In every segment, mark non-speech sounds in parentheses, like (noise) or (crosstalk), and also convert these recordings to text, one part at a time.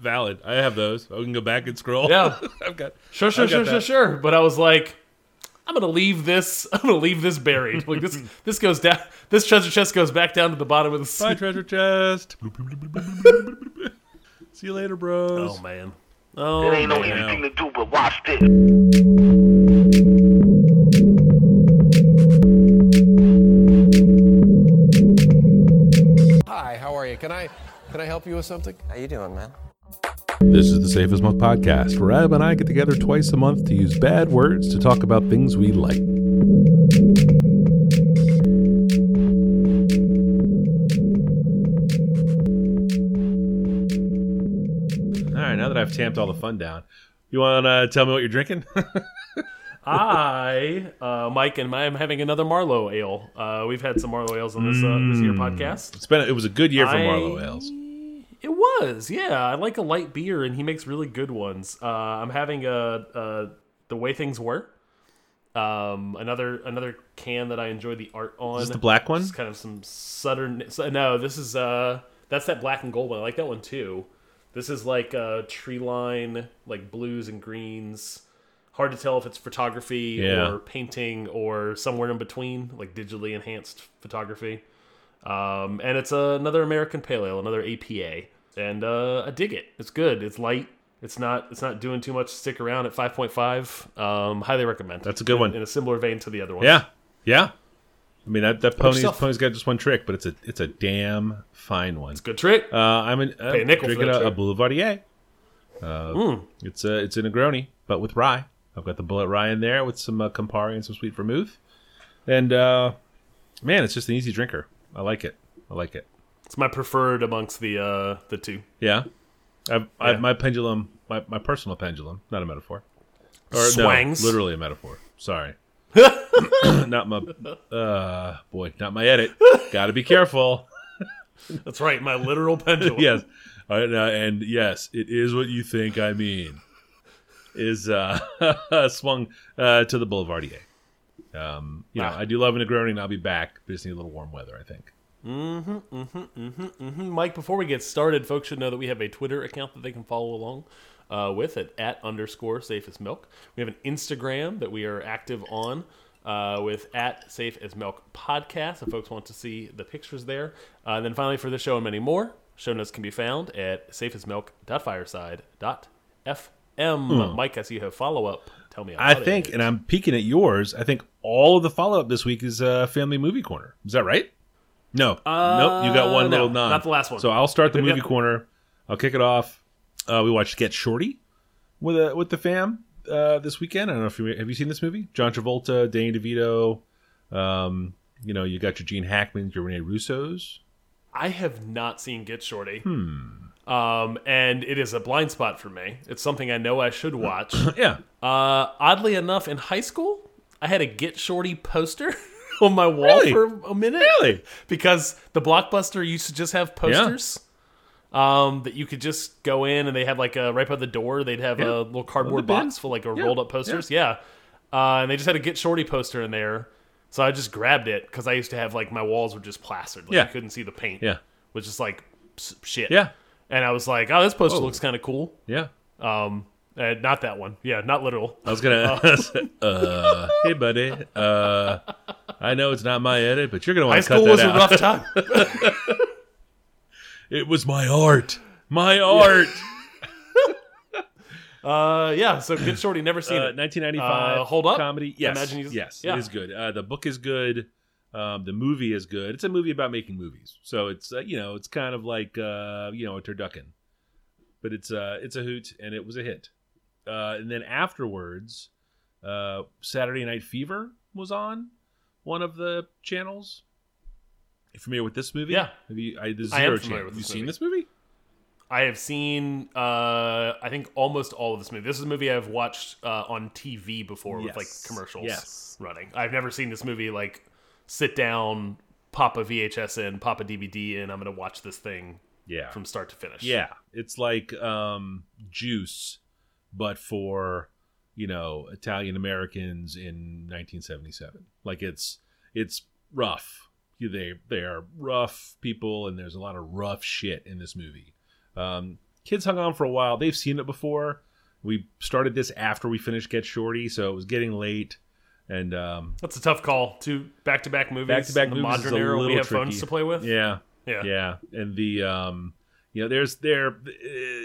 valid. I have those. I can go back and scroll. Yeah. (laughs) I've got. Sure, sure, I've got sure, sure, sure. But I was like, I'm gonna leave this. (laughs) I'm gonna leave this buried. Like this, (laughs) this goes down. This treasure chest goes back down to the bottom of the sea. Bye, treasure chest. See you later, bros. Oh man. Oh There ain't no oh, man. anything to do but watch this. Hi, how are you? Can I can I help you with something? How you doing, man? This is the Safe as Milk podcast, where Ab and I get together twice a month to use bad words to talk about things we like. All right, now that I've tamped all the fun down, you want to tell me what you're drinking? (laughs) I, uh, Mike, and I am having another Marlowe ale. Uh, we've had some Marlowe ales on this uh, this year podcast. it's been it was a good year for I- Marlowe ales. It was, yeah. I like a light beer, and he makes really good ones. Uh, I'm having a, a the way things were. Um, another another can that I enjoy the art on. Is this the black one? It's kind of some southern. so- No, this is uh, that's that black and gold one. I like that one too. This is like a tree line, like blues and greens. Hard to tell if it's photography Yeah. or painting or somewhere in between, like digitally enhanced photography. Um, and it's another American Pale Ale, another APA, and uh, I dig it. It's good. It's light. It's not. It's not doing too much. to Stick around at five point five. Um, highly recommend. That's a good one. in a similar vein to the other one. Yeah, yeah. I mean that that pony's pony's got just one trick, but it's a it's a damn fine one. It's a good trick. Uh, I'm an, uh, Pay a nickel drinking a, a. Boulevardier. Uh, It's a it's a Negroni, but with rye. I've got the Bulleit rye in there with some uh, Campari and some sweet vermouth, and uh, man, it's just an easy drinker. I like it. I like it. It's my preferred amongst the uh, the two. Yeah, I've, Yeah. I've my pendulum, my, my personal pendulum, not a metaphor, or Swangs. no, literally a metaphor. Sorry, (laughs) not my uh boy, not my edit. Got to be careful. (laughs) That's right. My literal pendulum. (laughs) yes. All right, uh, and yes, it is what you think I mean. Is uh, swung uh, to the Boulevardier. Um, you know, Ah. I do love a Negroni, and I'll be back. But just need a little warm weather, I think. Mm-hmm, mm-hmm, mhm mhm Mike, before we get started, folks should know that we have a Twitter account that they can follow along uh, with at, at underscore safe as milk. We have an Instagram that we are active on uh, with at safe as milk podcast if folks want to see the pictures there. Uh, and then finally, for this show and many more, show notes can be found at safeasmilk.fireside.fm. Mike, I see you have follow up. Tell me. I think, it. and I'm peeking at yours. I think all of the follow up this week is uh, Family Movie Corner. Is that right? No, nope. You got one Uh, no, little nod. not the last one. So I'll start the Maybe movie corner. I'll kick it off. Uh, we watched Get Shorty with a with the fam uh, this weekend. I don't know if you have you seen this movie. John Travolta, Danny DeVito. Um, you know, you got your Gene Hackman, your Rene Russo's. I have not seen Get Shorty. Hmm. Um, and it is a blind spot for me. It's something I know I should watch. (clears throat) Yeah, uh, oddly enough, in high school, I had a Get Shorty poster (laughs) on my wall Really? for a minute. Really? Because the Blockbuster used to just have posters. Um, that you could just go in and they had like a right by the door. They'd have Yeah. a little cardboard box full like a Yeah. rolled up posters. Yeah, Uh, and they just had a Get Shorty poster in there. So I just grabbed it because I used to have like my walls were just plastered. Like Yeah. you couldn't see the paint. Yeah. Which is like shit. Yeah. And I was like, oh, this poster Oh. looks kind of cool. yeah. Um, uh, not that one. Yeah, not literal. I was gonna. (laughs) uh, hey, buddy. Uh, I know it's not my edit, but you're gonna High want to cut that out. school was a rough time. (laughs) (laughs) It was my art. My art. uh, yeah. So Get Shorty, never seen Uh, it. 1995. Uh, hold up? comedy. Yes, imagine yes, yeah. it is good. Uh, the book is good. Um, the movie is good. It's a movie about making movies, so it's uh, you know it's kind of like uh, you know a turducken, but it's uh, it's a hoot and it was a hit. Uh, and then afterwards, uh, Saturday Night Fever was on one of the channels. You familiar with this movie? Yeah. Have you? I, the I am Zero familiar Channel. with Have you seen movie. this movie? I have seen, uh, I think almost all of this movie. This is a movie I've watched uh, on TV before with like commercials Yes. running. I've never seen this movie like sit down, pop a VHS in, pop a DVD in. I'm gonna watch this thing Yeah. from start to finish. Yeah, it's like um, Juice, but for you know Italian Americans in 1977. Like it's it's rough. They they are rough people, and there's a lot of rough shit in this movie. Um, kids hung on for a while. They've seen it before. We started this after we finished Get Shorty, so it was getting late. And um, That's a tough call. Two back-to-back movies. back-to-back in the movies is modern a era. We little have phones tricky. to play with. yeah, Yeah. yeah, and the um, you know, there's there, uh,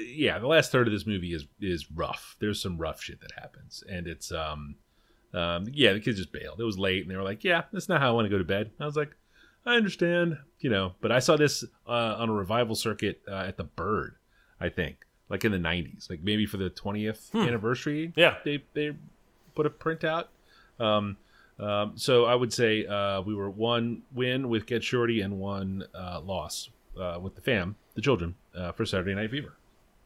yeah, the last third of this movie is is rough. There's some rough shit that happens, and it's um, um, yeah, the kids just bailed. It was late, and they were like, yeah, that's not how I want to go to bed. I was like, I understand, you know, but I saw this uh, on a revival circuit uh, at the Bird, I think, like in the '90s, like maybe for the 20th anniversary. Hmm. Yeah. they they put a print out. Um, um, so I would say uh, we were one win with Get Shorty and one uh, loss uh, with the fam, the children, uh, for Saturday Night Fever.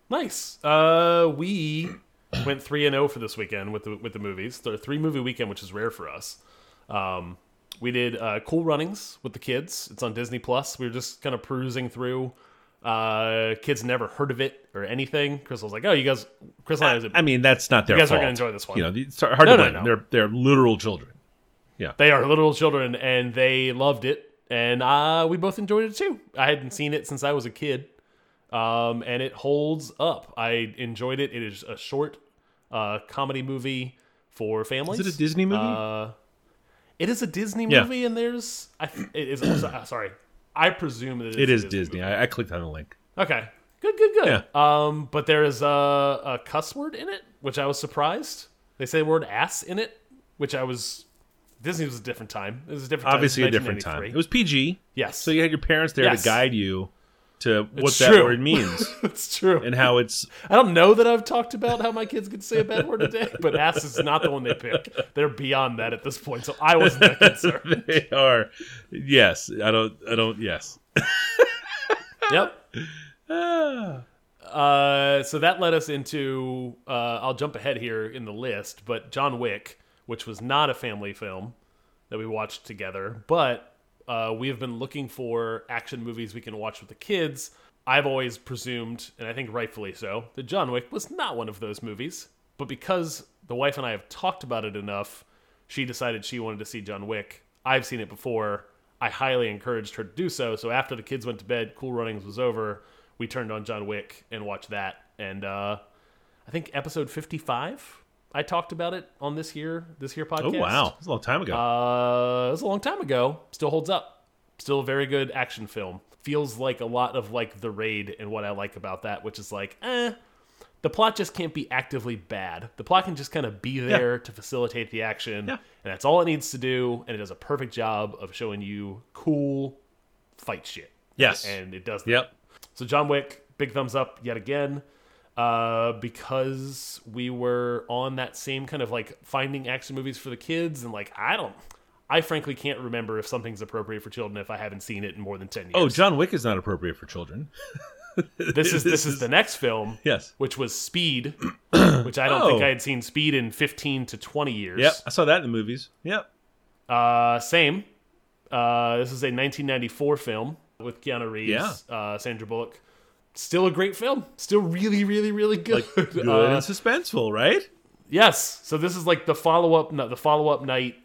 Nice. Uh, we (clears throat) went three and zero for this weekend with the with the movies. The three movie weekend, which is rare for us. Um, we did uh, Cool Runnings with the kids. It's on Disney Plus. We were just kind of perusing through. Uh, kids never heard of it or anything. Chris was like, "Oh, you guys." Chris and I was I mean, that's not their You guys are gonna enjoy this one. You know, it's hard No, to no, blame. no. They're they're literal children. Yeah, they are literal children, and they loved it, and uh, we both enjoyed it too. I hadn't seen it since I was a kid, um, and it holds up. I enjoyed it. It is a short uh, comedy movie for families. Is it a Disney movie? Uh, it is a Disney Yeah. movie, and there's I it is. (coughs) sorry, I presume that it a Disney. I, I clicked on the link. Okay, good, good, good. Yeah. Um, but there is a, a cuss word in it, which I was surprised. They say the word ass in it, which I was. Disney was a different time. It was a different. Obviously, time. a different time. It was PG, Yes. so you had your parents there Yes. to guide you to what It's that true. word means (laughs) It's true. and how it's. I don't know that I've talked about how my kids could say a bad word a day, (laughs) but ass is not the one they pick. They're beyond that at this point, so I wasn't that (laughs) concerned. They are. Yes, I don't. I don't. Yes. yep. (sighs) Uh, so that led us into. Uh, I'll jump ahead here in the list, but John Wick, which was not a family film that we watched together, but uh, we have been looking for action movies we can watch with the kids. I've always presumed, and I think rightfully so, that John Wick was not one of those movies. But because the wife and I have talked about it enough, she decided she wanted to see John Wick. I've seen it before. I highly encouraged her to do so. So after the kids went to bed, Cool Runnings was over. We turned on John Wick and watched that. And uh, I think episode fifty-five, I talked about it on this year this year Oh podcast. wow, it's a long time ago. Uh, it was a long time ago. Still holds up. Still a very good action film. Feels like a lot of like The Raid and what I like about that, which is like, eh, the plot just can't be actively bad. The plot can just kind of be there to facilitate the action, Yeah. and that's all it needs to do. And it does a perfect job of showing you cool fight shit. yes. And it does that. yep. So John Wick, big thumbs up yet again. Uh, because we were on that same kind of like finding action movies for the kids, and like I don't, I frankly can't remember if something's appropriate for children if I haven't seen it in more than ten years. Oh, John Wick is not appropriate for children. (laughs) this is this is (laughs) the next film, Yes. which was Speed, (clears throat) which I don't think Oh. I had seen Speed in fifteen to twenty years. Yep. I saw that in the movies. Yep. Uh, same. Uh, this is a 1994 film with Keanu Reeves, Yeah. uh, Sandra Bullock. Still a great film. Still really, really, really good. Good (laughs) Uh, and suspenseful, right? yes. So this is like the follow up. The follow up night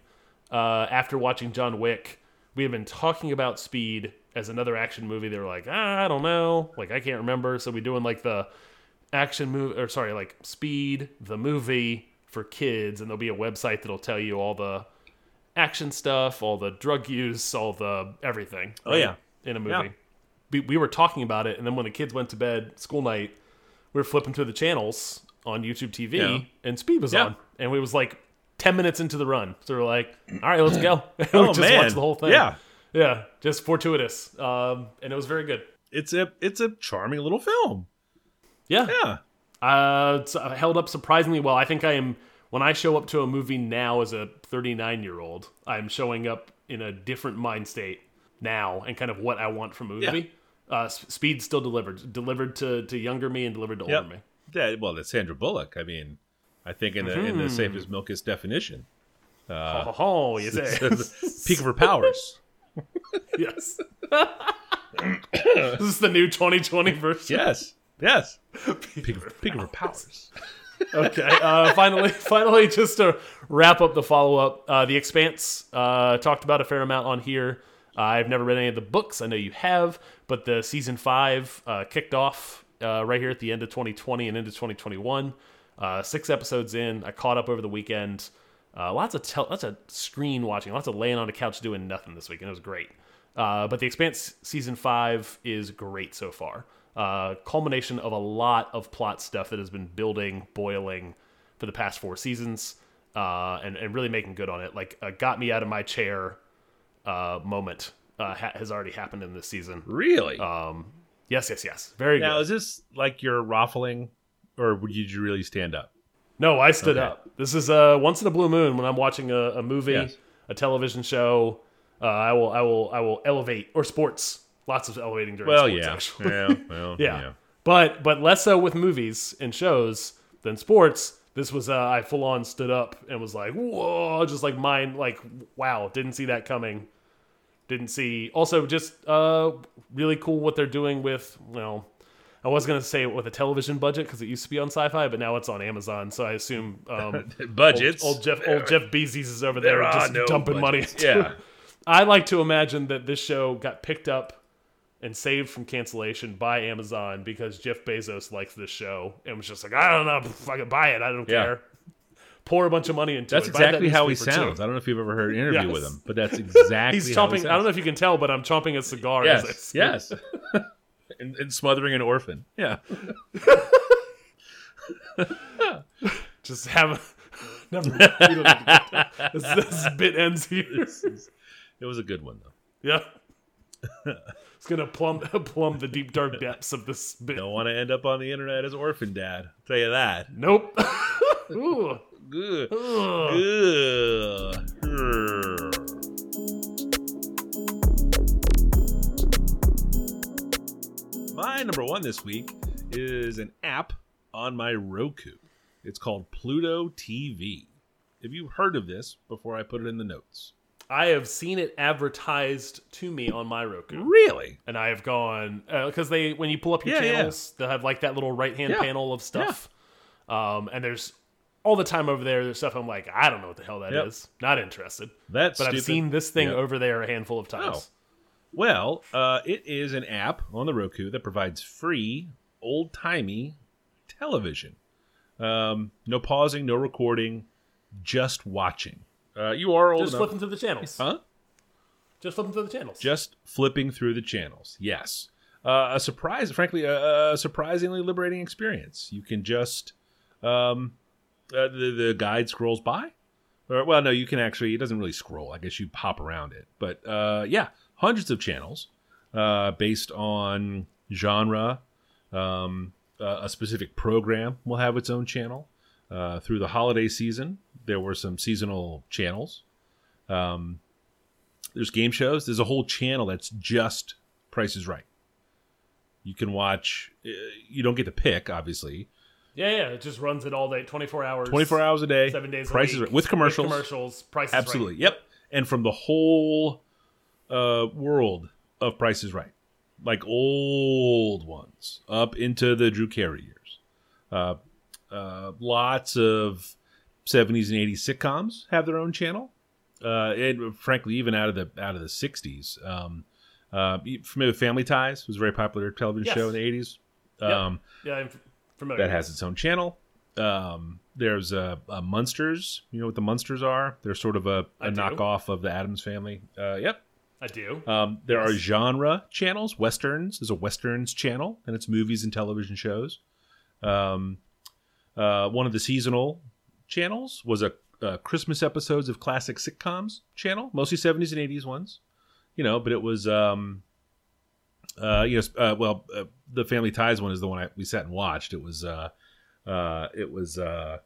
uh, after watching John Wick. We have been talking about Speed as another action movie. They were like, ah, I don't know, like I can't remember. So we're doing like the action movie, or sorry, like Speed the movie for kids, and there'll be a website that'll tell you all the action stuff, all the drug use, all the everything. Oh, yeah. in a movie. Yeah. We, we were talking about it, and then when the kids went to bed, school night, we were flipping through the channels on YouTube TV, Yeah. and Speed was Yeah. on, and we was like ten minutes into the run, so we're like, all right, let's go. (clears throat) (laughs) we Oh just man. watched the whole thing. Yeah. yeah, just fortuitous, um, and it was very good. It's a it's a charming little film. Yeah, Yeah. Uh, it's uh, held up surprisingly well. I think I am when I show up to a movie now as a 39 year old, I'm showing up in a different mind state now and kind of what I want from a Yeah. Uh, Speed still delivered, delivered to, to younger me and delivered to Yep. older me. Yeah. Well, that's Sandra Bullock. I mean, I think in the in the safest milkest definition, oh, oh, you (laughs) say? peak of her powers. (laughs) yes. this is the new 2020 version. Yes. Yes. (laughs) Peak of, peak of her powers. okay. Uh, finally, finally, just to wrap up the follow up, uh, the Expanse uh, talked about a fair amount on here. Uh, I've never read any of the books. I know you have, but the season five uh, kicked off uh, right here at the end of 2020 and into 2021. Uh, six episodes in, I caught up over the weekend. Uh, lots of tel- lots of screen watching, lots of laying on the couch doing nothing this week, and it was great. Uh, but the Expanse season five is great so far. Uh, culmination of a lot of plot stuff that has been building, boiling for the past four seasons, uh, and and really making good on it. Like a got me out of my chair uh, moment uh, ha- has already happened in this season. Really? Um, yes, yes, yes. Very good. now, good. is this like you're raffling, or did you really stand up? No, I stood Okay. up. This is uh, once in a blue moon when I'm watching a, a movie, Yes. a television show. Uh, I will, I will, I will elevate or sports. Lots of elevating during Well, sports. yeah. actually. yeah. (laughs) Well, yeah. yeah. But but less so with movies and shows than sports. This was uh, I full on stood up and was like, whoa, just like mine, like wow, didn't see that coming. Didn't see. Also, just uh, really cool what they're doing with. Well, I was gonna say with a television budget because it used to be on Sci-Fi, but now it's on Amazon. So I assume um, (laughs) Budgets. Old, old Jeff, old Jeff Bezos is over there, There just no dumping money. budgets. into Yeah. (laughs) I like to imagine that this show got picked up and saved from cancellation by Amazon because Jeff Bezos likes this show and was just like, I don't know, I fucking buy it. I don't Yeah. care. Pour a bunch of money into That's it. Buy that exactly how he newspaper, too. sounds. I don't know if you've ever heard an interview Yes. with him, but that's exactly He's how he chomping. I don't know if you can tell, but I'm chomping a cigar. Yes, yes. (laughs) and, and smothering an orphan. Yeah. (laughs) Just have. a. (laughs) Never. mind. We don't need to get there. this, this bit ends here. It was a good one though. Yeah. It's gonna plumb plumb the deep dark depths of this bit. Don't want to end up on the internet as orphan dad. I'll tell you that. Nope. Ooh. Good. Good. My number one this week is an app on my Roku. It's called Pluto TV. Have you heard of this before I put it in the notes? I have seen it advertised to me on my Roku, Really? and I have gone because they when you pull up your Yeah, yeah. channels, they'll have like that little right hand Yeah. panel of stuff. Um, and there's all the time over there. There's stuff I'm like, I don't know what the hell that is. Yep. Not interested. That's But I've seen this thing Yep. over there a handful of times. Well, uh, it is an app on the Roku that provides free, old timey television. Um, no pausing, no recording, just watching. Uh, you are old Just enough, flipping through the channels. huh? Just flipping through the channels. Just flipping through the channels. Yes, uh, a surprise. Frankly, a, a surprisingly liberating experience. You can just um, uh, the the guide scrolls by. Or, well, no, you can actually. It doesn't really scroll. I guess you pop around it. But uh, yeah, hundreds of channels uh, based on genre. Um, a specific program will have its own channel. Uh, through the holiday season, there were some seasonal channels. Um, there's game shows. There's a whole channel that's just Price is Right. You can watch. uh, You don't get to pick, obviously. Yeah, yeah. It just runs it all day, 24 hours. 24 hours a day, seven days. Price a week, with commercials. commercials. Price is Absolutely. Right. Yep. And from the whole uh, world of Price is Right, like old ones up into the Drew Carey years. Uh, uh, lots of 70s and 80s sitcoms have their own channel. Uh, and frankly, even out of the out of the 60s. Um, uh, familiar with Family Ties? Was a very popular television Yes. show in the 80s. Yep. Um, Yeah, I'm f- familiar. that has its own channel. Um, there's a, a Munsters. You know what the Munsters are? They're sort of a, I a do. knockoff of the Addams Family. Uh, yep. I do. Um, there are genre channels. Westerns is a westerns channel, and it's movies and television shows. Um, uh, one of the seasonal channels was a, uh Christmas episodes of classic sitcoms channel, mostly 70s and 80s ones. You know, but it was um, uh, you know, uh, well, uh, the Family Ties one is the one I, we sat and watched. It was uh, uh, it was uh,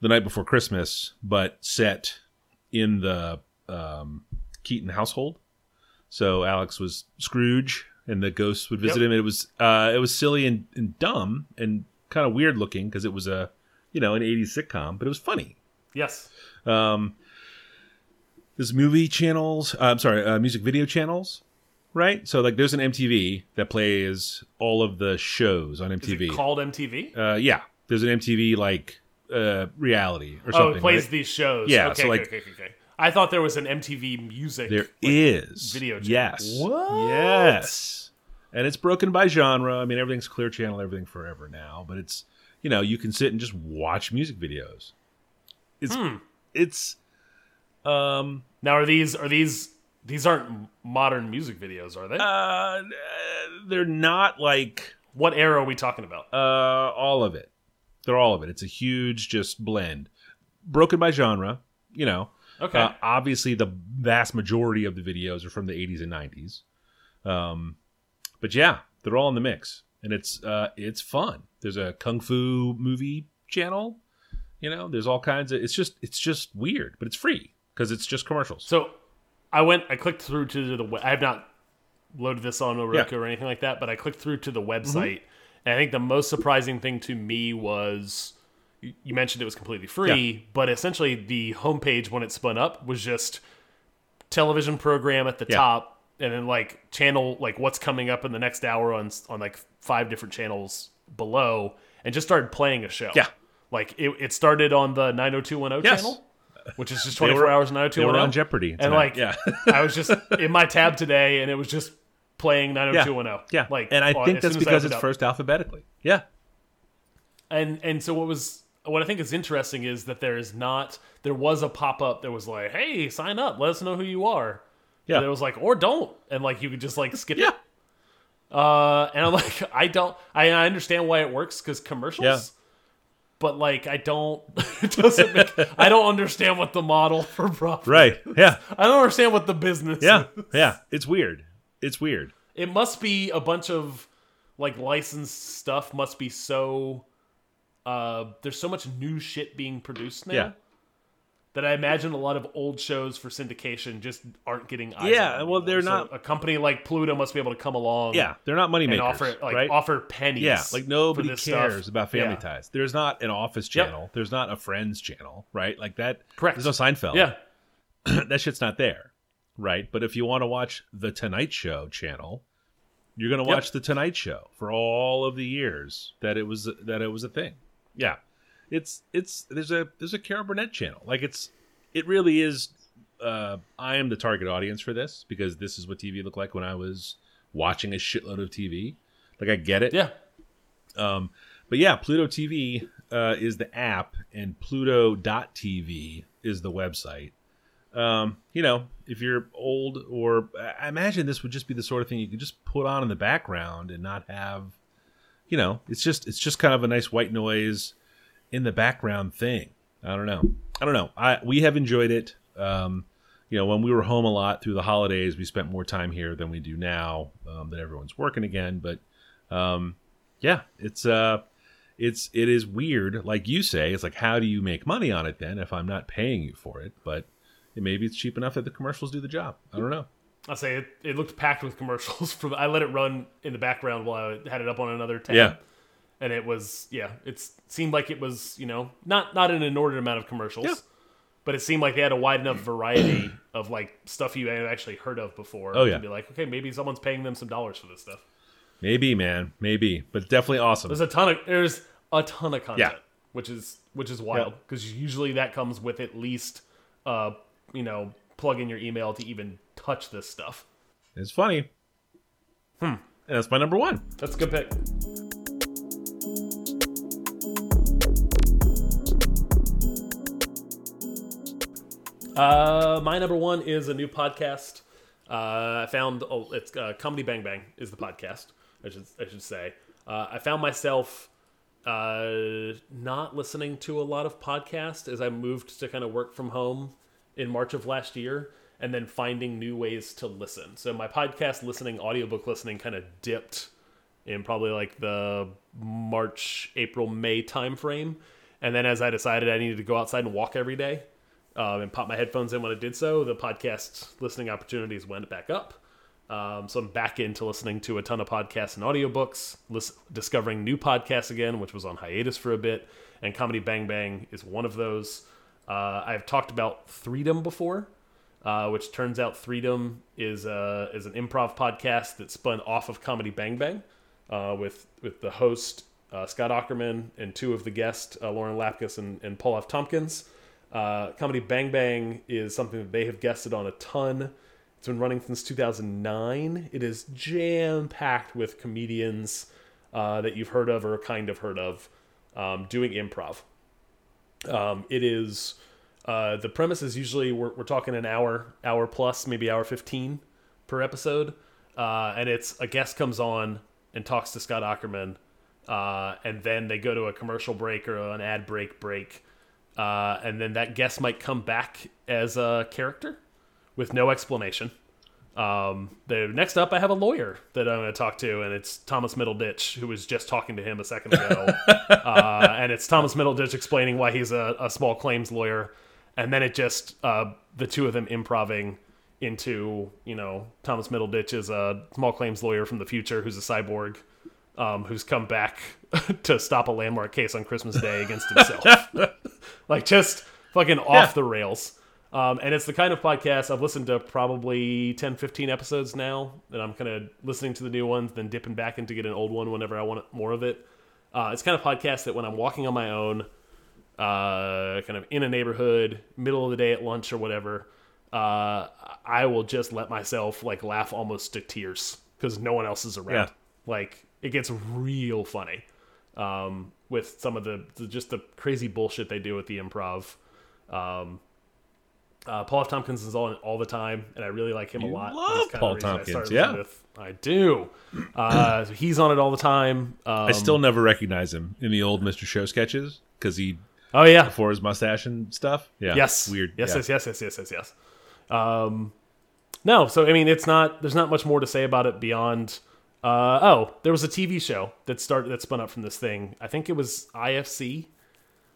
the night before Christmas, but set in the um, Keaton household. So Alex was Scrooge, and the ghosts would visit Yep. him. And it was uh, it was silly and, and dumb and kind of weird looking because it was a you know an '80s sitcom, but it was funny. yes. Um, there's movie channels. Uh, I'm sorry, uh, music video channels, right? So like, there's an MTV that plays all of the shows on Is MTV. it called MTV? uh, yeah, there's an MTV like uh, reality or something. Oh, it plays right? these shows. Yeah, Okay, so, like- okay, okay, okay. I thought there was an MTV music. There like, is video channel. Yes. What? Yes. and it's broken by genre. I mean, everything's Clear Channel, everything forever now, but it's you know you can sit and just watch music videos. It's Hmm. it's um Now, are these are these these aren't modern music videos, are they? uh they're not like what era are we talking about? uh all of it. They're all of it. It's a huge just blend, broken by genre. You know, Okay. Uh, obviously, the vast majority of the videos are from the 80s and 90s. Um, but yeah, they're all in the mix, and it's uh, it's fun. There's a kung fu movie channel. You know, there's all kinds of. It's just it's just weird, but it's free because it's just commercials. So I went, I clicked through to the. I have not loaded this on Roku Yeah. Mm-hmm. or anything like that, but I clicked through to the website, and I think the most surprising thing to me was you mentioned it was completely free, but essentially the homepage when it spun up was just television program at the Yeah. top, and then like channel like what's coming up in the next hour on on like five different channels below, and just started playing a show. Yeah. like it, it started on the 90210 Yes. channel. Which is just 24 were- hours were 90210 on Jeopardy, and tonight. like yeah, I was just (laughs) in my tab today, and it was just playing 90210. yeah, like and I well, think that's soon as I because it's up. first alphabetically. Yeah, And and so what was what I think is interesting is that there is not there was a pop up that was like, hey, sign up, let us know who you are. yeah, And it was like, or don't, and like you could just like skip yeah. it. Uh, and I'm like, (laughs) I don't, I, I understand why it works because commercials. Yeah. But like, I don't. (laughs) It doesn't make. I don't understand what the model for profit. Right. Yeah. I don't understand what the business. Yeah. is. Yeah. It's weird. It's weird. It must be a bunch of like licensed stuff. Must be so. Uh, there's so much new shit being produced now. Yeah. That I imagine a lot of old shows for syndication just aren't getting eyes Yeah, well, they're So not- A company like Pluto must be able to come along. Yeah. They're not money makers. offer like right? offer pennies. Yeah, like nobody cares stuff. about Family Yeah. Ties. There's not an Office Yep. channel. There's not a Friends channel, right? Like that. Correct. There's no Seinfeld. Yeah, (clears throat) that shit's not there, right? But if you want to watch the Tonight Show channel, you're gonna Yep. watch the Tonight Show for all of the years that it was that it was a thing. Yeah, it's it's there's a there's a Carol Burnett channel. Like it's it really is. Uh, I am the target audience for this because this is what TV looked like when I was watching a shitload of TV. Like I get it. yeah. Um, but yeah, Pluto TV uh, is the app, and Pluto.tv is the website. Um, you know, if you're old, or I imagine this would just be the sort of thing you could just put on in the background and not have, you know, it's just it's just kind of a nice white noise in the background thing. I don't know. I don't know. I we have enjoyed it. Um, you know, when we were home a lot through the holidays, we spent more time here than we do now um, that everyone's working again. But um, yeah, it's uh, it's it is weird. Like you say, it's like how do you make money on it then if I'm not paying you for it? But maybe it's cheap enough that the commercials do the job. I don't know. I say it, it looked packed with commercials. (laughs) From I let it run in the background while I had it up on another tab. Yeah. And it was yeah. It seemed like it was you know not not an inordinate amount of commercials. Yeah. But it seemed like they had a wide enough variety of like stuff you had actually heard of before. Oh, yeah. to be like, okay, maybe someone's paying them some dollars for this stuff. Maybe, man, maybe, but definitely awesome. There's a ton of there's a ton of content, Yeah. which is which is wild because usually that comes with at least uh you know plug in your email to even touch this stuff. It's funny. Hmm. And that's my number one. That's a good pick. Uh, my number one is a new podcast. Uh, I found oh, it's uh, Comedy Bang Bang is the podcast. I should I should say. Uh, I found myself uh, not listening to a lot of podcasts as I moved to kind of work from home in March of last year, and then finding new ways to listen. So my podcast listening, audiobook listening, kind of dipped in probably like the March, April, May timeframe. And then as I decided I needed to go outside and walk every day um, and pop my headphones in when I did so, the podcast listening opportunities went back up. Um, so I'm back into listening to a ton of podcasts and audiobooks, discovering new podcasts again, which was on hiatus for a bit. And Comedy Bang Bang is one of those. Uh, I've talked about Freedom before, uh, which turns out Freedom is uh, is an improv podcast that spun off of Comedy Bang Bang, uh, with with the host uh, Scott Aukerman and two of the guests Lauren Lapkus and, and Paul F. Tompkins. Uh, Comedy Bang Bang is something that they have guested on a ton. It's been running since 2009. It is jam packed with comedians uh, that you've heard of or kind of heard of um, doing improv. Um, it is uh, the premise is usually we're, we're talking an hour, hour plus, maybe hour 15 per episode. Uh, and it's a guest comes on and talks to Scott Aukerman. Uh, and then they go to a commercial break or an ad break break. Uh, and then that guest might come back as a character with no explanation. Um, the next up, I have a lawyer that I'm going to talk to, and it's Thomas Middleditch, who was just talking to him a second ago. (laughs) uh, and it's Thomas Middleditch explaining why he's a, a small claims lawyer, and then it just uh, the two of them improving into you know Thomas Middleditch is a small claims lawyer from the future who's a cyborg. Um, who's come back (laughs) to stop a landmark case on Christmas Day against himself? (laughs) like just fucking off Yeah. the rails. Um, and it's the kind of podcast I've listened to probably 10, 15 episodes now, and I'm kind of listening to the new ones, then dipping back in to get an old one whenever I want more of it. Uh, it's kind of podcast that when I'm walking on my own, uh, kind of in a neighborhood, middle of the day at lunch or whatever, uh, I will just let myself like laugh almost to tears because no one else is around. Yeah. Like it gets real funny um, with some of the, the just the crazy bullshit they do with the improv. Um, uh, Paul F. Tompkins is on all the time, and I really like him a lot. love Paul reason I Tompkins, yeah. I do. Uh, so he's on it all the time. Um, I still never recognize him in the old Mr. Show sketches because he Oh yeah. before his mustache and stuff. Yeah. Yes. Weird. Yes. yeah. Yes. Yes. Yes. Yes. Yes. Yes. Um, no. So I mean, it's not. There's not much more to say about it beyond. Uh, oh, there was a TV show that started that spun up from this thing. I think it was IFC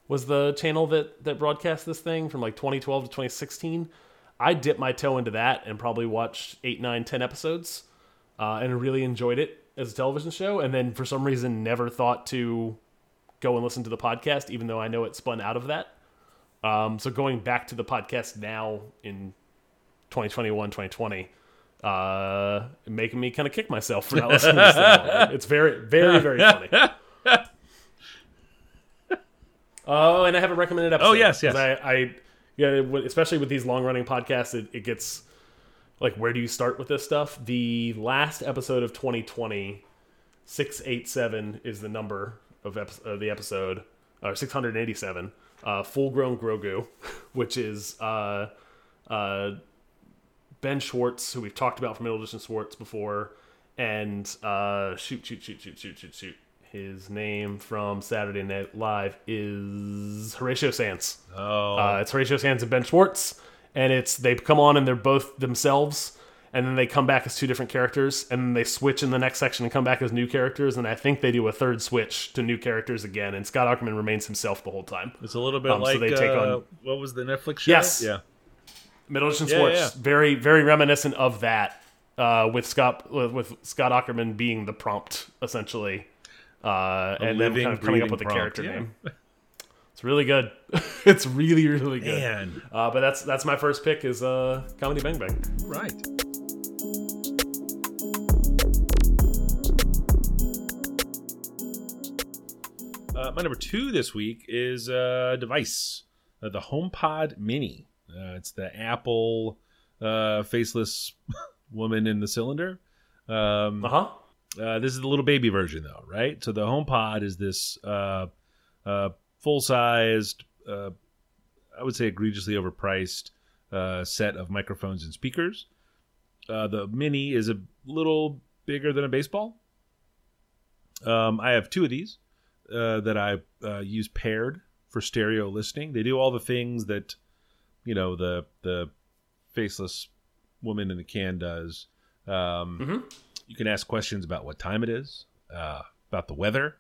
was the channel that that broadcast this thing from like 2012 to 2016. I dipped my toe into that and probably watched eight, nine, ten episodes, uh, and really enjoyed it as a television show. And then for some reason, never thought to go and listen to the podcast, even though I know it spun out of that. Um, so going back to the podcast now in 2021, 2020, uh, making me kind of kick myself for not listening to this longer. It's very, very, very funny. (laughs) Oh, and I have a recommended episode. Oh, yes, yes. I, I, yeah, especially with these long running podcasts, it, it gets like, where do you start with this stuff? The last episode of 2020, 687 is the number of, epi- of the episode, or 687. Uh, Full Grown Grogu, (laughs) which is uh, uh, Ben Schwartz, who we've talked about from Middle Edition Schwartz before, and uh, shoot, shoot, shoot, shoot, shoot, shoot, shoot. His name from Saturday Night Live is Horatio Sanz. Oh. Uh, it's Horatio Sanz and Ben Schwartz, and it's they come on and they're both themselves, and then they come back as two different characters, and then they switch in the next section and come back as new characters, and I think they do a third switch to new characters again, and Scott Aukerman remains himself the whole time. it's a little bit um, so like they take uh, on- what was the Netflix show? Yes. Yeah. Middle Yeah, Schwartz, yeah. very very reminiscent of that, uh, with Scott with, with Scott Aukerman being the prompt essentially, uh, and then kind of coming up with the character yeah. name. (laughs) It's really good. (laughs) it's really really good. Man. Uh, but that's that's my first pick is uh, Comedy Bang Bang. Right. Uh, my number two this week is a device, uh, the HomePod Mini. Uh, it's the Apple uh, faceless (laughs) woman in the cylinder. Um, Uh huh. uh, this is the little baby version, though, right? So the HomePod is this uh, uh, full-sized, uh, I would say egregiously overpriced uh, set of microphones and speakers. Uh, the Mini is a little bigger than a baseball. Um, I have two of these uh, that I uh, use paired for stereo listening. They do all the things that you know the the faceless woman in the can does. Um, Mhm. You can ask questions about what time it is, uh, about the weather.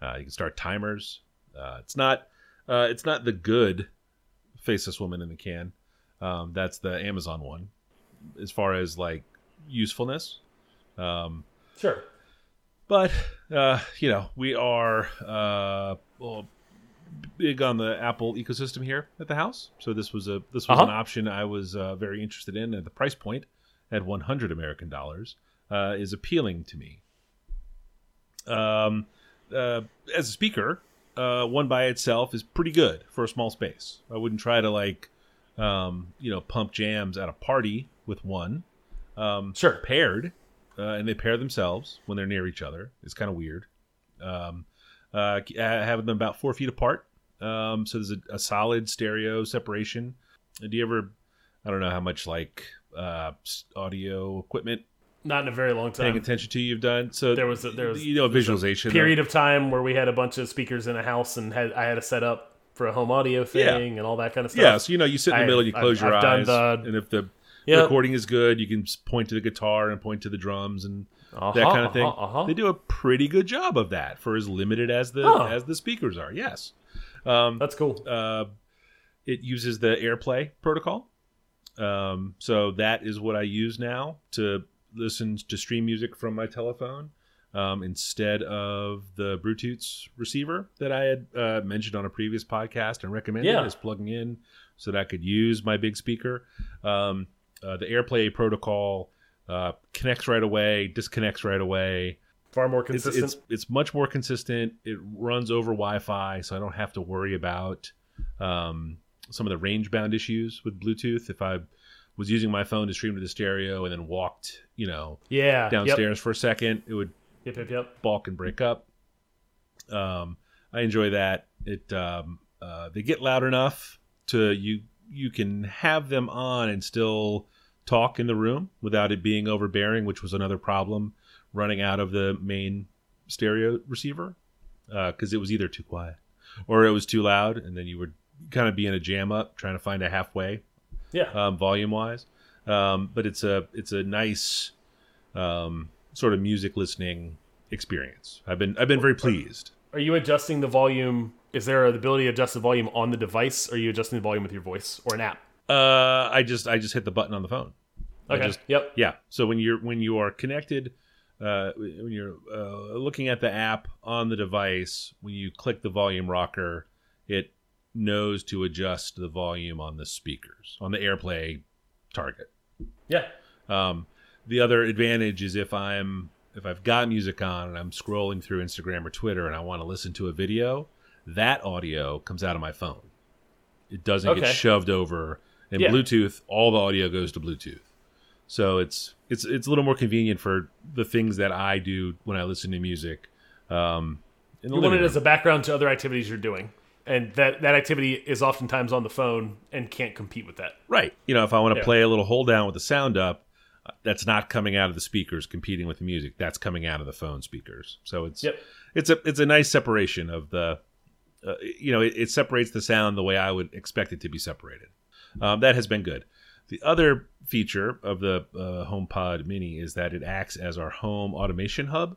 Uh, you can start timers. Uh, it's not uh, it's not the good faceless woman in the can. Um, that's the Amazon one, as far as like usefulness. Um, Sure. but uh, you know, we are uh, well, big on the Apple ecosystem here at the house. So this was a this was Uh-huh. an option I was uh, very interested in, and the price point at 100 American dollars uh, is appealing to me. Um, uh, as a speaker, uh, one by itself is pretty good for a small space. I wouldn't try to like, um, you know, pump jams at a party with one. um, Sure. paired, uh, and they pair themselves when they're near each other. It's kind of weird. Um, uh, having them about four feet apart, um, so there's a, a solid stereo separation. Do you ever? I don't know how much like uh, audio equipment Not in a very long time. paying attention to you've done. So There was a- there was- you know visualization Period of time where we had a bunch of speakers in a house and had I had to set up for a home audio thing Yeah. and all that kind of stuff. Yeah, so you know, you sit in the I- middle and you I've- close your I've eyes, the- and if the Yep. recording is good, you can point to the guitar and point to the drums and that Uh-huh, kind of thing. uh-huh, uh-huh. They do a pretty good job of that for as limited as the Huh. as the speakers are. Yes, um, That's cool. uh, it uses the AirPlay protocol, um, so that is what I use now to listen to stream music from my telephone. Um, instead of the Bluetooth receiver that I had uh, mentioned on a previous podcast and recommended Yeah. is plugging in so that I could use my big speaker. Um, uh, the AirPlay protocol uh, connects right away, disconnects right away. Far more consistent. it's it's much more consistent. It runs over Wi-Fi, so I don't have to worry about um, some of the range bound issues with Bluetooth. If I was using my phone to stream to the stereo and then walked, you know, yeah. downstairs for a second, it would Yep. Yep. Yep. yep. balk and break up. Um, I enjoy that. It um, uh, they get loud enough to you you can have them on and still talk in the room without it being overbearing, which was another problem running out of the main stereo receiver because it was either too quiet or it was too loud, and then you would kind of be in a jam up trying to find a halfway Yeah. um, volume wise. Um, but it's a it's a nice um, sort of music listening experience. I've been I've been very pleased. Are you adjusting the volume? Is there the ability to adjust the volume on the device? Or are you adjusting the volume with your voice or an app? Uh, I just I just hit the button on the phone. I Okay. just- yep. Yeah. So when you're when you are connected, uh, when you're uh, looking at the app on the device, when you click the volume rocker, it knows to adjust the volume on the speakers on the AirPlay target. Yeah. Um, the other advantage is if I'm if I've got music on and I'm scrolling through Instagram or Twitter and I want to listen to a video, that audio comes out of my phone. It doesn't Okay. get shoved over. In Yeah. Bluetooth, all the audio goes to Bluetooth. So it's it's it's a little more convenient for the things that I do when I listen to music. Um, You want it as a background to other activities you're doing, and that that activity is oftentimes on the phone and can't compete with that. right. You know, if I want to Yeah. play a little hold down with the sound up, uh, that's not coming out of the speakers competing with the music. That's coming out of the phone speakers. So it's Yep. it's a it's a nice separation of the uh, you know it, it separates the sound the way I would expect it to be separated. Um, that has been good. The other feature of the uh, HomePod Mini is that it acts as our home automation hub.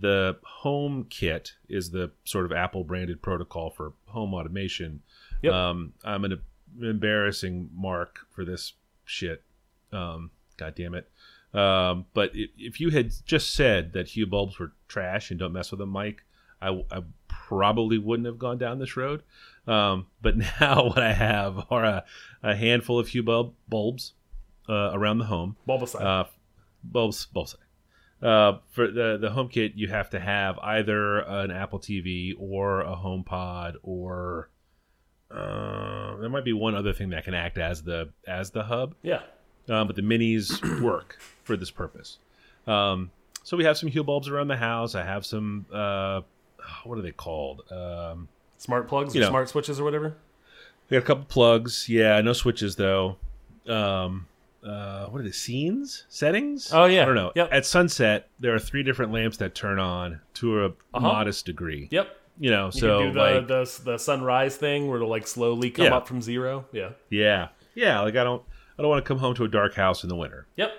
The Home Kit is the sort of Apple branded protocol for home automation. Yep. Um, I'm an embarrassing mark for this shit. Um, God damn it. Um, but if, you had just said that Hue bulbs were trash and don't mess with them, Mike, I, I probably wouldn't have gone down this road. Um, but (laughs) now what I have are a, a handful of Hue bulb bulbs uh, around the home. Bulbasaur. Uh, bulbs, bulbs. Uh, for the the home kit, you have to have either an Apple TV or a HomePod, or uh, there might be one other thing that can act as the as the hub yeah. um, but the minis (clears throat) work for this purpose. Um, so we have some Hue bulbs around the house. I have some, uh, what are they called? Um, Smart plugs or You know. smart switches or whatever. we got a couple plugs. Yeah, no switches though. Um, uh, what are the scenes settings? Oh, yeah. I don't know. Yep. At sunset, there are three different lamps that turn on to a Uh-huh. modest degree. Yep. You know, You so can do the, like, the the sunrise thing where it'll like slowly come Yeah. up from zero. Yeah. yeah, yeah. Like I don't, I don't want to come home to a dark house in the winter. Yep.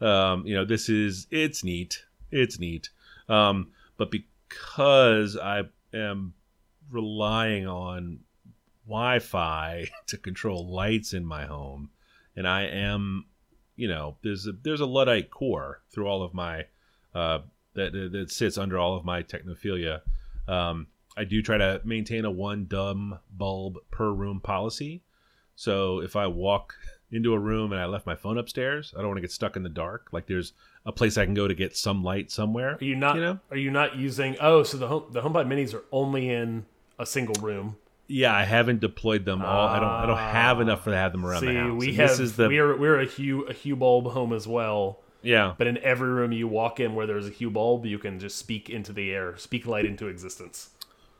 um, you know this is it's neat it's neat um, but because i am relying on wi-fi (laughs) to control lights in my home and i am you know there's a there's a luddite core through all of my uh, that that sits under all of my technophilia um, i do try to maintain a one dumb bulb per room policy so if i walk into a room and I left my phone upstairs, I don't want to get stuck in the dark. Like there's a place I can go to get some light somewhere. Are you not? You know? Are you not using? Oh, so the home the HomePod Minis are only in a single room. Yeah, I haven't deployed them all. I don't. I don't have enough for to have them around See, the house. we And have this is the we're we're a Hue a Hue bulb home as well. yeah. But in every room you walk in where there's a Hue bulb, you can just speak into the air, speak light into existence.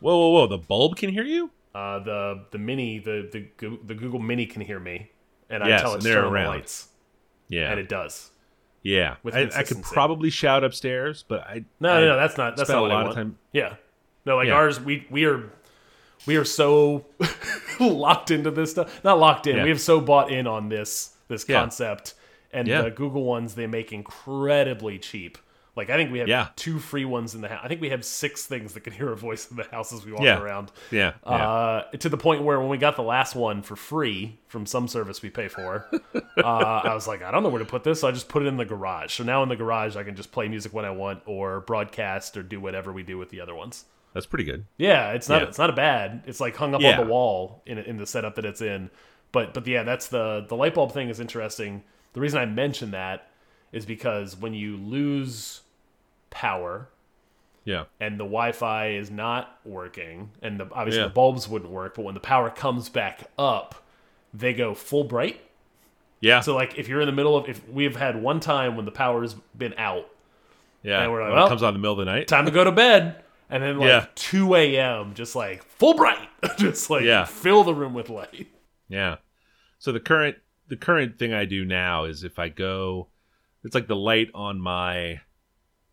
Whoa, whoa, whoa! The bulb can hear you. Uh, the the mini the the the Google Mini can hear me, and I Yes, tell it to turn on the around. lights, Yeah, and it does. yeah. with I, I could probably shout upstairs, but I No, I no, no, that's not that's not a lot of time. Yeah, no, like Yeah. ours, we we are we are so (laughs) locked into this stuff. Not locked in. Yeah. We have so bought in on this this Yeah. concept, and Yeah. the Google ones they make incredibly cheap. Like I think we have Yeah. two free ones in the house. I think we have six things that can hear a voice in the house as we walk around. Yeah, yeah. Uh, to the point where when we got the last one for free from some service we pay for, (laughs) uh, I was like, I don't know where to put this, so I just put it in the garage. So now in the garage, I can just play music when I want, or broadcast, or do whatever we do with the other ones. That's pretty good. Yeah, it's not Yeah. it's not a bad. It's like hung up Yeah. on the wall in in the setup that it's in. But but yeah, that's the the light bulb thing is interesting. The reason I mention that is because when you lose power Yeah, and the Wi-Fi is not working, and the, obviously Yeah. the bulbs wouldn't work. But when the power comes back up, they go full bright. yeah, So like if you're in the middle of, if we've had one time when the power's been out, yeah. and we're like, well, it comes on in the middle of the night. time to go to bed, and then like Yeah. 2 a.m. just like full bright, (laughs) just like Yeah. fill the room with light. Yeah. So the current the current thing I do now is if I go, it's like the light on my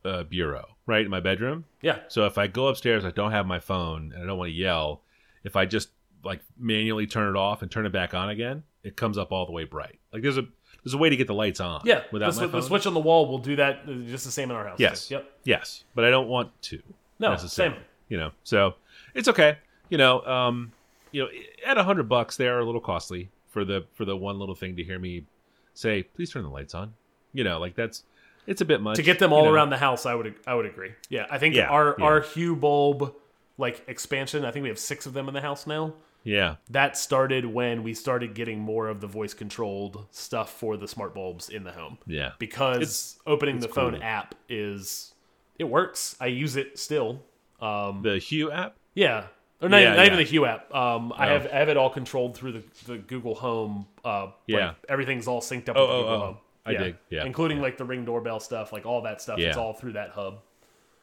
uh, bureau, right in my bedroom. Yeah, So if I go upstairs, I don't have my phone and I don't want to yell. If I just like manually turn it off and turn it back on again, it comes up all the way bright. Like there's a there's a way to get the lights on. yeah. Without the, my swi- the switch on the wall will do that. uh, Just the same in our house. Yes. Yep. Yes, but I don't want to. No. Same. You know, so it's okay. You know, um, you know, at a hundred bucks, they are a little costly for the for the one little thing to hear me say, "Please turn the lights on." You know, like that's it's a bit much To get them you all know. around the house, I would I would agree. Yeah, I think Yeah, our yeah. our Hue bulb like expansion. I think we have six of them in the house now. Yeah, that started when we started getting more of the voice controlled stuff for the smart bulbs in the home. yeah, Because It's- opening the phone app is it works. I use it still. Um, the Hue app. yeah. Or not, Yeah, even, not even the Hue app. Um, I Oh. have I have it all controlled through the, the Google Home. Uh, like, Yeah. everything's all synced up Oh, with the oh, Google oh. Home. I dig. Yeah. including like the Ring doorbell stuff, like all that stuff. It's all through that hub.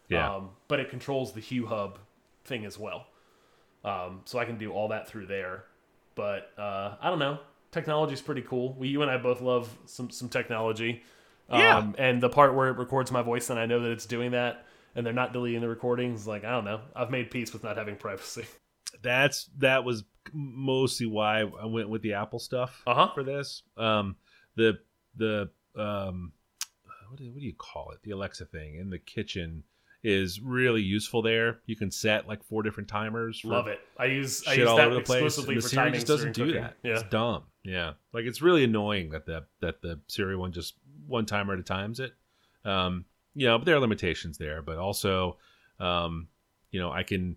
Yeah, Um, but it controls the Hue Hub thing as well. Um, so I can do all that through there. But uh, I don't know. Technology's pretty cool. We, you and I both love some some technology. Um, Yeah. And the part where it records my voice and I know that it's doing that, and they're not deleting the recordings. Like I don't know. I've made peace with not having privacy. (laughs) that's that was mostly why I went with the Apple stuff Uh-huh. for this. Um, the the um, what do, what do you call it? The Alexa thing in the kitchen is really useful there. You can set like four different timers. For Love it. I use I use all that over the place. exclusively And the for Siri just doesn't do cooking. that. Yeah. It's dumb. Yeah, like it's really annoying that the that the Siri one just one timer at a times it. Um, you know, but there are limitations there. But also, um, you know, I can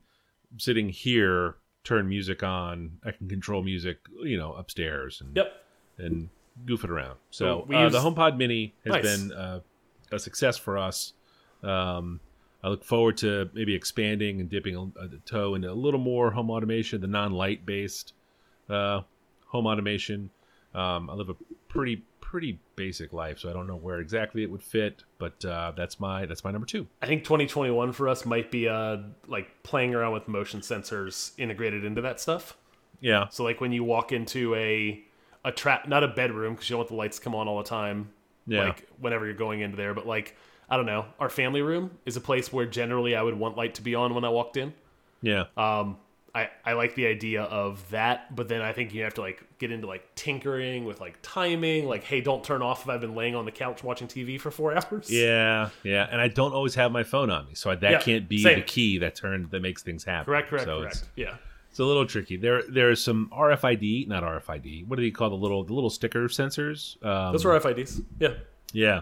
sitting here turn music on. I can control music. You know, upstairs and Yep. and goof it around. So So we uh, use- the HomePod Mini has Nice. been uh, a success for us. Um, I look forward to maybe expanding and dipping a, a toe into a little more home automation, the non-light based uh, home automation. Um, I live a pretty pretty basic life, so I don't know where exactly it would fit, but uh, that's my that's my number two. I think 2021 for us might be uh like playing around with motion sensors integrated into that stuff. Yeah, So like when you walk into a a trap, not a bedroom because you don't want the lights to come on all the time. Yeah. Like whenever you're going into there, but like I don't know, our family room is a place where generally I would want light to be on when I walked in. yeah, Um, I I like the idea of that, but then I think you have to like get into like tinkering with like timing, like hey, don't turn off if I've been laying on the couch watching TV for four (laughs) hours. yeah, yeah. And I don't always have my phone on me, so that Yeah, can't be same. the key that turn that makes things happen. Correct, correct, So it's- correct. Yeah. It's a little tricky. There, there's some RFID, not RFID. What do you call the little, the little sticker sensors? Um, Those are RFIDs. Yeah. yeah,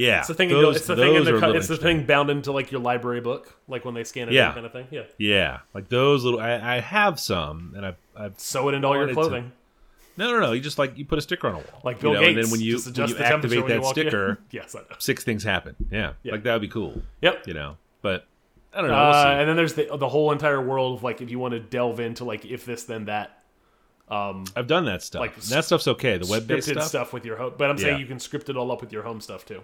yeah. It's the thing. in Those, the, it's the thing. In the, it's the thing bound into like your library book, like when they scan it, Yeah. kind of thing. Yeah. Yeah, like those little. I, I have some, and I've, I've. Sew it into all your wanted to- clothing, No, no, no. You just like you put a sticker on a wall, like you Bill know, Gates. and then when you when you activate when that in. sticker, (laughs) yes, I know. six things happen. Yeah, Yeah. like that would be cool. Yep. You know, but I don't know. We'll Uh, and then there's the the whole entire world of like if you want to delve into like if this then that Um, I've done that stuff. like, that stuff's okay. The web based stuff. stuff. with your home. But I'm saying you can script it all up with your home stuff too.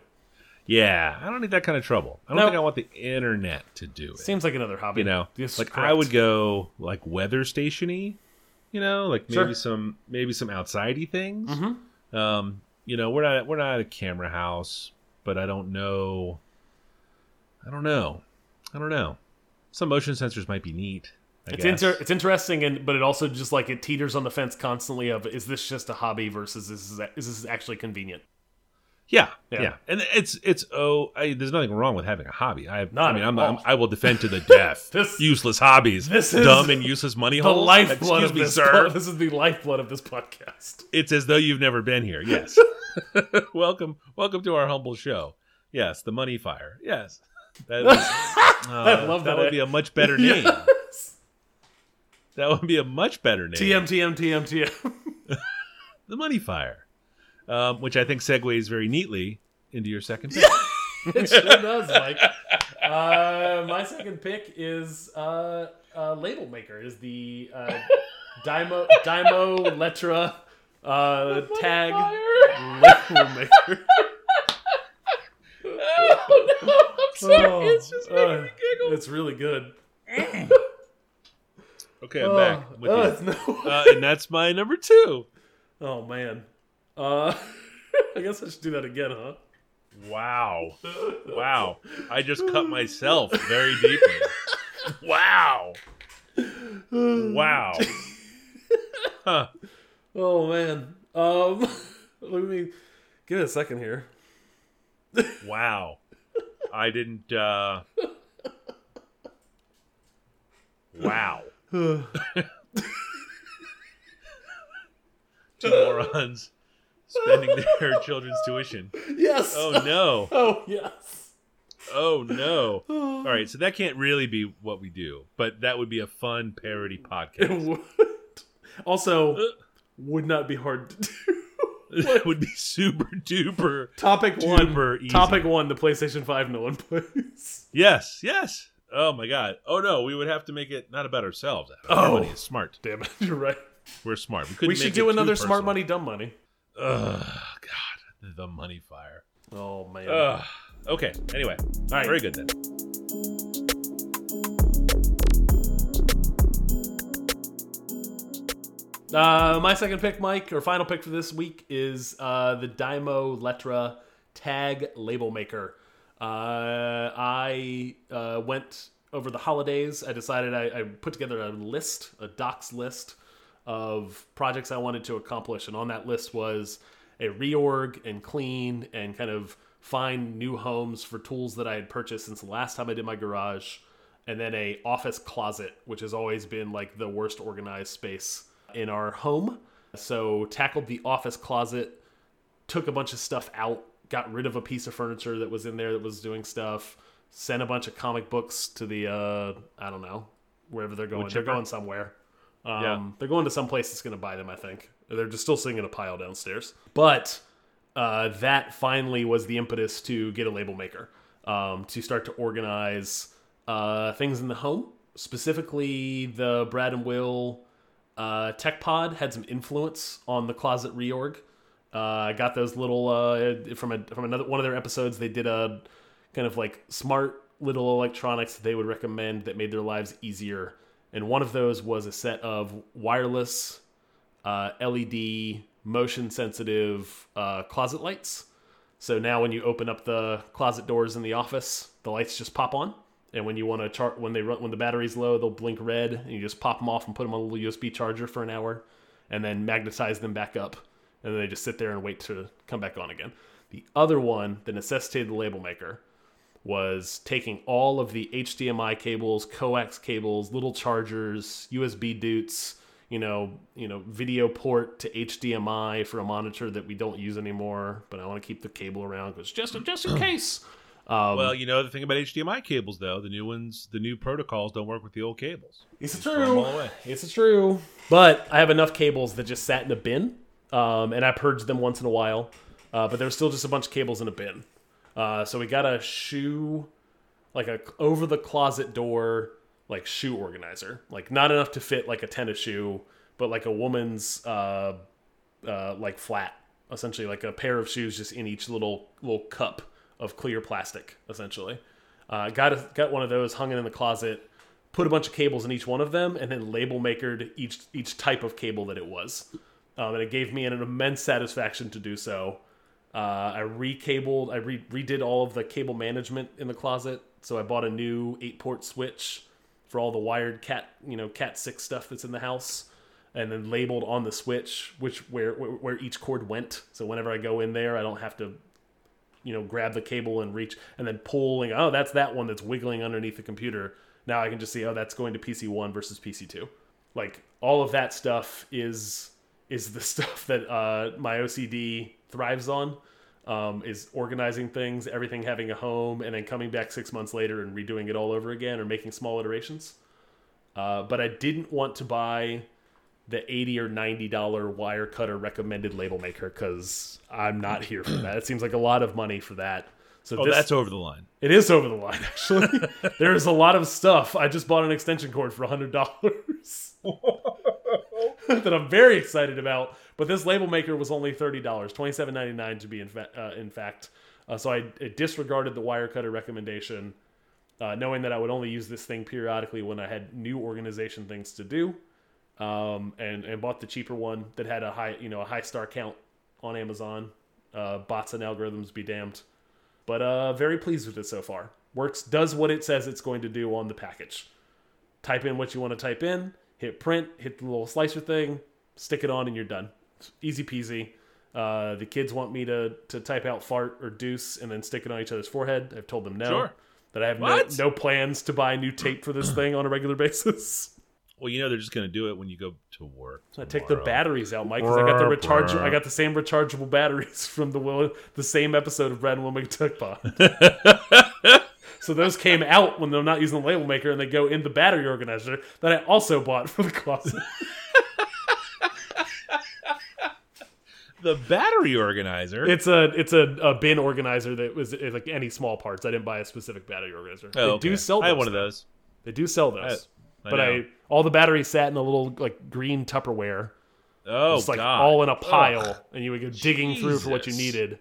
Yeah, I don't need that kind of trouble. I don't No. think I want the internet to do it. Seems like another hobby. you know, Yes, like I would go like weather stationy. You know, like maybe Sure. Some maybe some outsidey things. Um, you know, we're not we're not a camera house, but I don't know. I don't know. I don't know. Some motion sensors might be neat. I It's guess. inter- it's interesting, and but it also just like it teeters on the fence constantly. Of is this just a hobby versus is this, is this actually convenient? Yeah, Yeah. yeah, and it's it's oh, I, there's nothing wrong with having a hobby. I, Not I mean, I'm. I'm I will defend to the (laughs) death (laughs) This- useless hobbies, this is dumb and useless money The holes. lifeblood Excuse of me, this. sir. this is the lifeblood of this podcast. It's as though you've never been here. Yes. (laughs) welcome, welcome to our humble show. Yes, the money fire. Yes, that, was, uh, love that. That would be a much better name. That would be a much better name. TM TM TM TM. the money fire, um, which I think segues very neatly into your second pick. (laughs) it sure does, Mike. Uh, my second pick is uh, uh, label maker. Is the uh, Dymo Dymo Letra uh, tag label maker. oh, no, I'm sorry, it's just making uh, me giggle. It's really good. Okay, I'm back. I'm with Oh, you. no- Uh, and that's my number two. oh man. Uh, (laughs) I guess I should do that again, huh? Wow. Wow. I just cut myself very deeply. Wow. Wow. Huh. Oh man. Um, (laughs) let me give it a second here. Wow. I didn't uh Wow. (sighs) (laughs) Two morons spending their (laughs) children's tuition. Yes. Oh no. (laughs) Oh yes. Oh no. (sighs) All right, so that can't really be what we do, but that would be a fun parody It podcast. would. (laughs) Also, uh. would not be hard to do. It would be super duper. Topic one. Duper easy. Topic one. The PlayStation Five no one plays. Yes, yes. Oh my god. Oh no, we would have to make it not about ourselves. Oh. Everybody is smart. Damn it, you're right. We're smart. We, couldn't We should make do another smart money, dumb money. Ugh, God, the money fire. Oh man. Ugh. Okay. Anyway, All right. very good then. Uh, my second pick, Mike, or final pick for this week is uh, the Dymo Letra Tag Label Maker. Uh, I uh, went over the holidays. I decided I, I put together a list, a docs list of projects I wanted to accomplish, and on that list was a reorg and clean and kind of find new homes for tools that I had purchased since the last time I did my garage, and then a office closet, which has always been like the worst organized space in our home. So tackled the office closet, took a bunch of stuff out, got rid of a piece of furniture that was in there that was doing stuff, sent a bunch of comic books to the uh I don't know, wherever they're going. Wood They're chipper? going somewhere. Um, Yeah. They're going to some place that's going to buy them, I think. They're just still sitting in a pile downstairs. But uh, that finally was the impetus to get a label maker, um, to start to organize uh, things in the home. Specifically, the Brad and Will uh, Tech Pod had some influence on the closet reorg. Uh, I got those little uh, from a, from another one of their episodes. They did a kind of like smart little electronics they would recommend that made their lives easier. And one of those was a set of wireless uh, LED motion sensitive uh, closet lights. So now when you open up the closet doors in the office, the lights just pop on. And when you want to chart when they run when the battery's low, they'll blink red and you just pop them off and put them on a little USB charger for an hour and then magnetize them back up. And then they just sit there and wait to come back on again. The other one that necessitated the label maker was taking all of the HDMI cables, coax cables, little chargers, USB doots, you know, you know, video port to HDMI for a monitor that we don't use anymore, but I want to keep the cable around because just just in (clears throat) case. Um, Well, you know the thing about HDMI cables, though, the new ones, the new protocols don't work with the old cables. It's true. It's true. But I have enough cables that just sat in a bin, um, and I purged them once in a while. Uh, but there's still just a bunch of cables in a bin. Uh, so we got a shoe like a over the closet door like shoe organizer. Like not enough to fit like a tennis shoe, but like a woman's uh uh like flat, essentially like a pair of shoes just in each little little cup of clear plastic, essentially. Uh, got a, got one of those, hung it in the closet, put a bunch of cables in each one of them, and then label makered each each type of cable that it was. Um, and it gave me an immense satisfaction to do so. Uh, I recabled, I re- redid all of the cable management in the closet. So I bought a new eight port switch for all the wired cat, you know, cat six stuff that's in the house, and then labeled on the switch which where where, where each cord went. So whenever I go in there, I don't have to, you know, grab the cable and reach and then pulling. Oh, that's that one that's wiggling underneath the computer. Now I can just see, oh, that's going to PC one versus PC two. Like all of that stuff is is the (laughs) stuff that uh, my OCD thrives on. Um, is organizing things, everything having a home, and then coming back six months later and redoing it all over again or making small iterations. Uh, but I didn't want to buy the eighty or ninety dollar wire cutter recommended label maker because I'm not here for that. It seems like a lot of money for that. So Oh, this, that's over the line. it is over the line, (laughs) actually. there is a lot of stuff. I just bought an extension cord for hundred dollars (laughs) (laughs) that I'm very excited about. But this label maker was only thirty dollars, twenty seven ninety nine to be in, fa- uh, in fact. Uh, so I, disregarded the wire cutter recommendation, uh, knowing that I would only use this thing periodically when I had new organization things to do, um, and and bought the cheaper one that had a high you know a high star count on Amazon. Uh, bots and algorithms be damned but uh, very pleased with it so far. Works does what it says it's going to do on the package. Type in what you want to type in, hit print, hit the little slicer thing, stick it on, and you're done. It's easy peasy. Uh, the kids want me to to type out fart or deuce and then stick it on each other's forehead. I've told them no. Sure. That I have no, no plans to buy new tape for this thing on a regular basis. (laughs) Well, you know they're just going to do it when you go to work. I take the batteries out, Mike, because I got the recharge. I got the same rechargeable batteries (laughs) from the Will, the same episode of Brad and Will McTuck Pod. So those came out when they're not using the label maker, and they go in the battery organizer that I also bought for the closet. (laughs) The battery organizer. it's a it's a, a bin organizer that was like any small parts. I didn't buy a specific battery organizer. oh, They do sell. Those, I had one of those. They do sell those. I but know. I all the batteries sat in a little like green Tupperware. Oh, It's like God. all in a pile, Ugh. and you would go digging through for what you needed.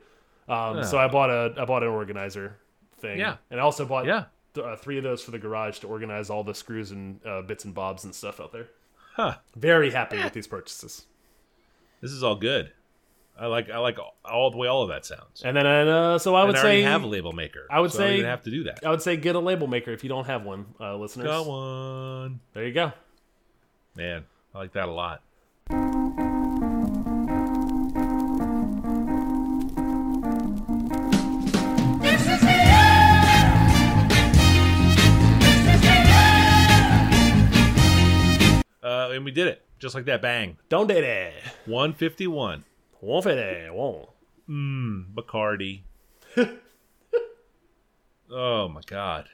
Um, so I bought a I bought an organizer thing. Yeah. and I also bought Yeah. th- uh, three of those for the garage to organize all the screws and uh, bits and bobs and stuff out there. Huh. Very happy with these purchases. This is all good. I like I like all, all the way all of that sounds. And then I uh, so I would and I already say have a label maker. I would so I don't say- even have to do that. I would say get a label maker if you don't have one, uh, listeners. Got one. There you go. Man, I like that a lot. And we did it just like that. Bang. Don't did it. 151. Won't fit it. Won't. Mmm, Bacardi. (laughs) oh my God.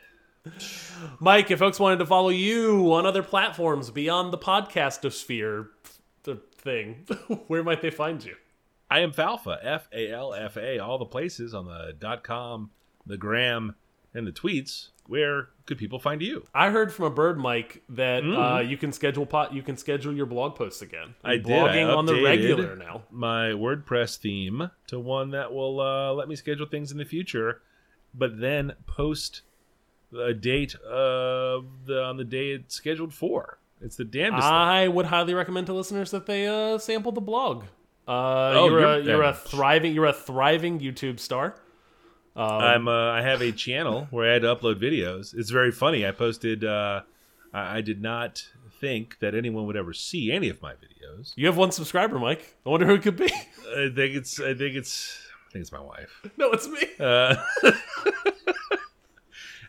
Mike, if folks wanted to follow you on other platforms beyond the podcastosphere the thing, (laughs) where might they find you? I am Falfa, F A L F A, all the places on the dot com, the gram, and the tweets. Where could people find you? I heard from a bird, Mike, that uh, you can schedule pot. You can schedule your blog posts again. I You're did. I blogging on the regular now. My WordPress theme to one that will uh, let me schedule things in the future, but then post a date of the on the day it's scheduled for. It's the damnedest. thing. I would highly recommend to listeners that they uh, sample the blog. Uh, Oh, you're, you're- a, you're a thriving you're a thriving YouTube star. I'm uh, I have a channel where I had to upload videos. It's very funny. I posted. Uh, I, I did not think that anyone would ever see any of my videos. You have one subscriber, Mike. I wonder who it could be. I think it's. I think it's. I think it's my wife. (laughs) no, it's me. Uh, (laughs)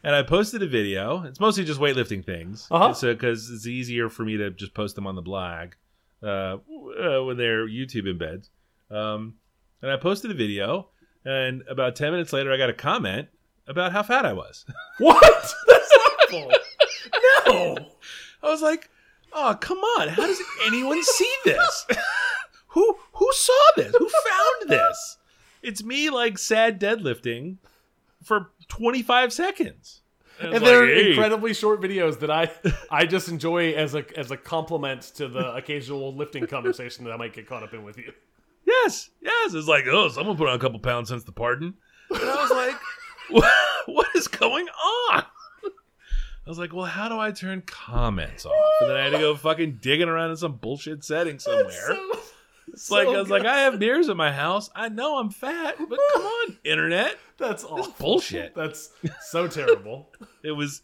and I posted a video. It's mostly just weightlifting things. Uh-huh. So because it's easier for me to just post them on the blog uh, uh, when they're YouTube embeds. Um, and I posted a video, and about ten minutes later, I got a comment about how fat I was. (laughs) What? (laughs) That's awful. no. I was like, "Oh, come on! How does anyone see this? (laughs) who who saw this? Who found this? It's me like sad deadlifting for 25 seconds. and It's they're like, hey. incredibly short videos that I I just enjoy as a as a compliment to the occasional lifting conversation that I might get caught up in with you. Yes, yes. It's like, oh, someone put on a couple pounds since the pardon. And I was (laughs) like, what, what is going on? I was like, well, how do I turn comments off? And then I had to go fucking digging around in some bullshit setting somewhere. So- (laughs) it's (laughs) like, I was like. I have beers in my house. I know I'm fat, but come on, internet. That's awful. bullshit. That's so terrible. It was,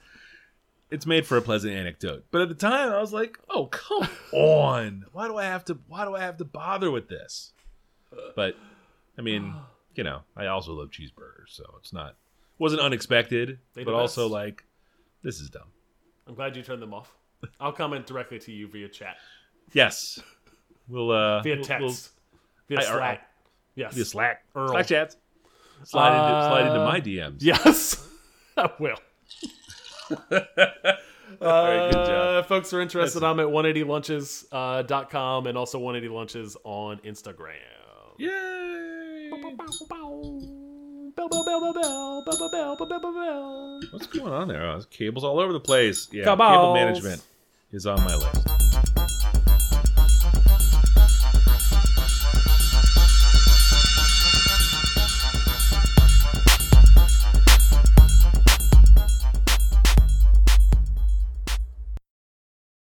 it's made for a pleasant anecdote. But at the time, I was like, oh, come on. Why do I have to, why do I have to bother with this? But, I mean, you know, I also love cheeseburgers, so it's not, wasn't unexpected, They but also best. like, this is dumb. I'm glad you turned them off. I'll comment directly to you via chat, Yes. We'll, uh, via we'll- text, via I- or- Slack. Yes. Via Slack. Earl. Slack chats. Slide, into, slide into Uh, my DMs. Yes, (laughs) I will. (laughs) right, Uh, folks are interested, I'm at 180lunches.com uh, dot com and also 180lunches on Instagram. Yay! Bell, bell, bell, bell, bell, bell, bell, bell, bell, bell, bell. What's going on there? Oh, there's cables all over the place. Yeah, cable management is on my list.